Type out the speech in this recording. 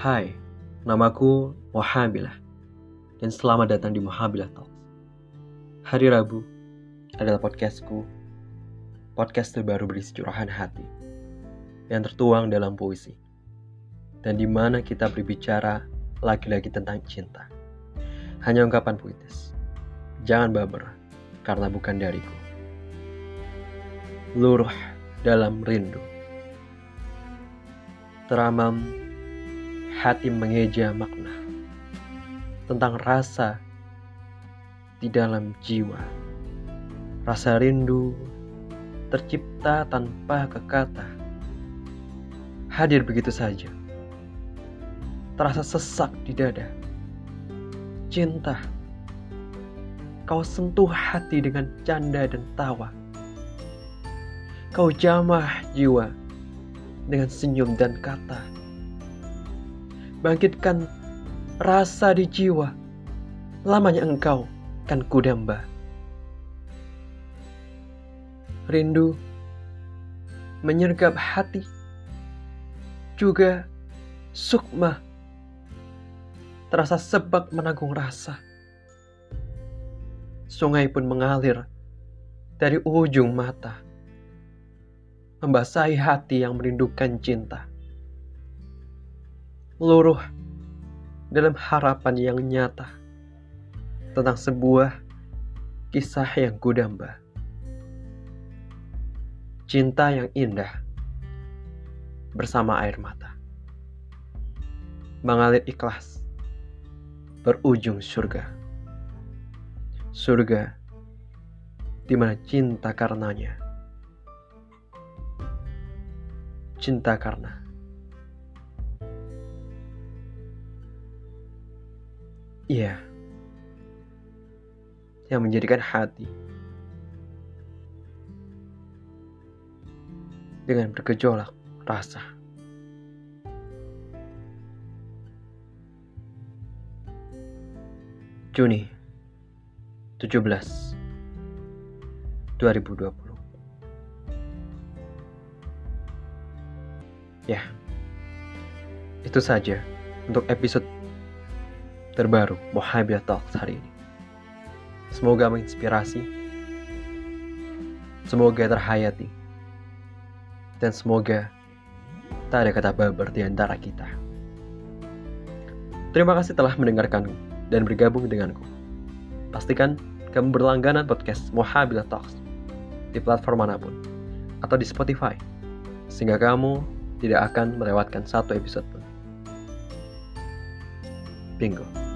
Hai, namaku Mohabilah dan selamat datang di Mohabilah Talks. Hari Rabu adalah podcastku, podcast terbaru berisi curahan hati yang tertuang dalam puisi dan di mana kita berbicara lagi-lagi tentang cinta. Hanya ungkapan puitis. Jangan baper karena bukan dariku. Luruh dalam rindu. Teramam hati mengeja makna tentang rasa di dalam jiwa. Rasa rindu tercipta tanpa kekata. Hadir begitu saja. Terasa sesak di dada. Cinta. Kau sentuh hati dengan canda dan tawa. Kau jamah jiwa dengan senyum dan kata bangkitkan rasa di jiwa. Lamanya engkau kan kudamba. Rindu menyergap hati, juga sukma terasa sebab menanggung rasa. Sungai pun mengalir dari ujung mata, membasahi hati yang merindukan cinta luruh dalam harapan yang nyata tentang sebuah kisah yang kudamba. Cinta yang indah bersama air mata. Mengalir ikhlas berujung surga. Surga di mana cinta karenanya. Cinta karena Iya. Yang menjadikan hati dengan bergejolak rasa. Juni 17 2020 Ya, itu saja untuk episode terbaru Mohabia Talks hari ini. Semoga menginspirasi, semoga terhayati, dan semoga tak ada kata babar di antara kita. Terima kasih telah mendengarkan dan bergabung denganku. Pastikan kamu berlangganan podcast Mohabila Talks di platform mana pun atau di Spotify, sehingga kamu tidak akan melewatkan satu episode pun. Bingo.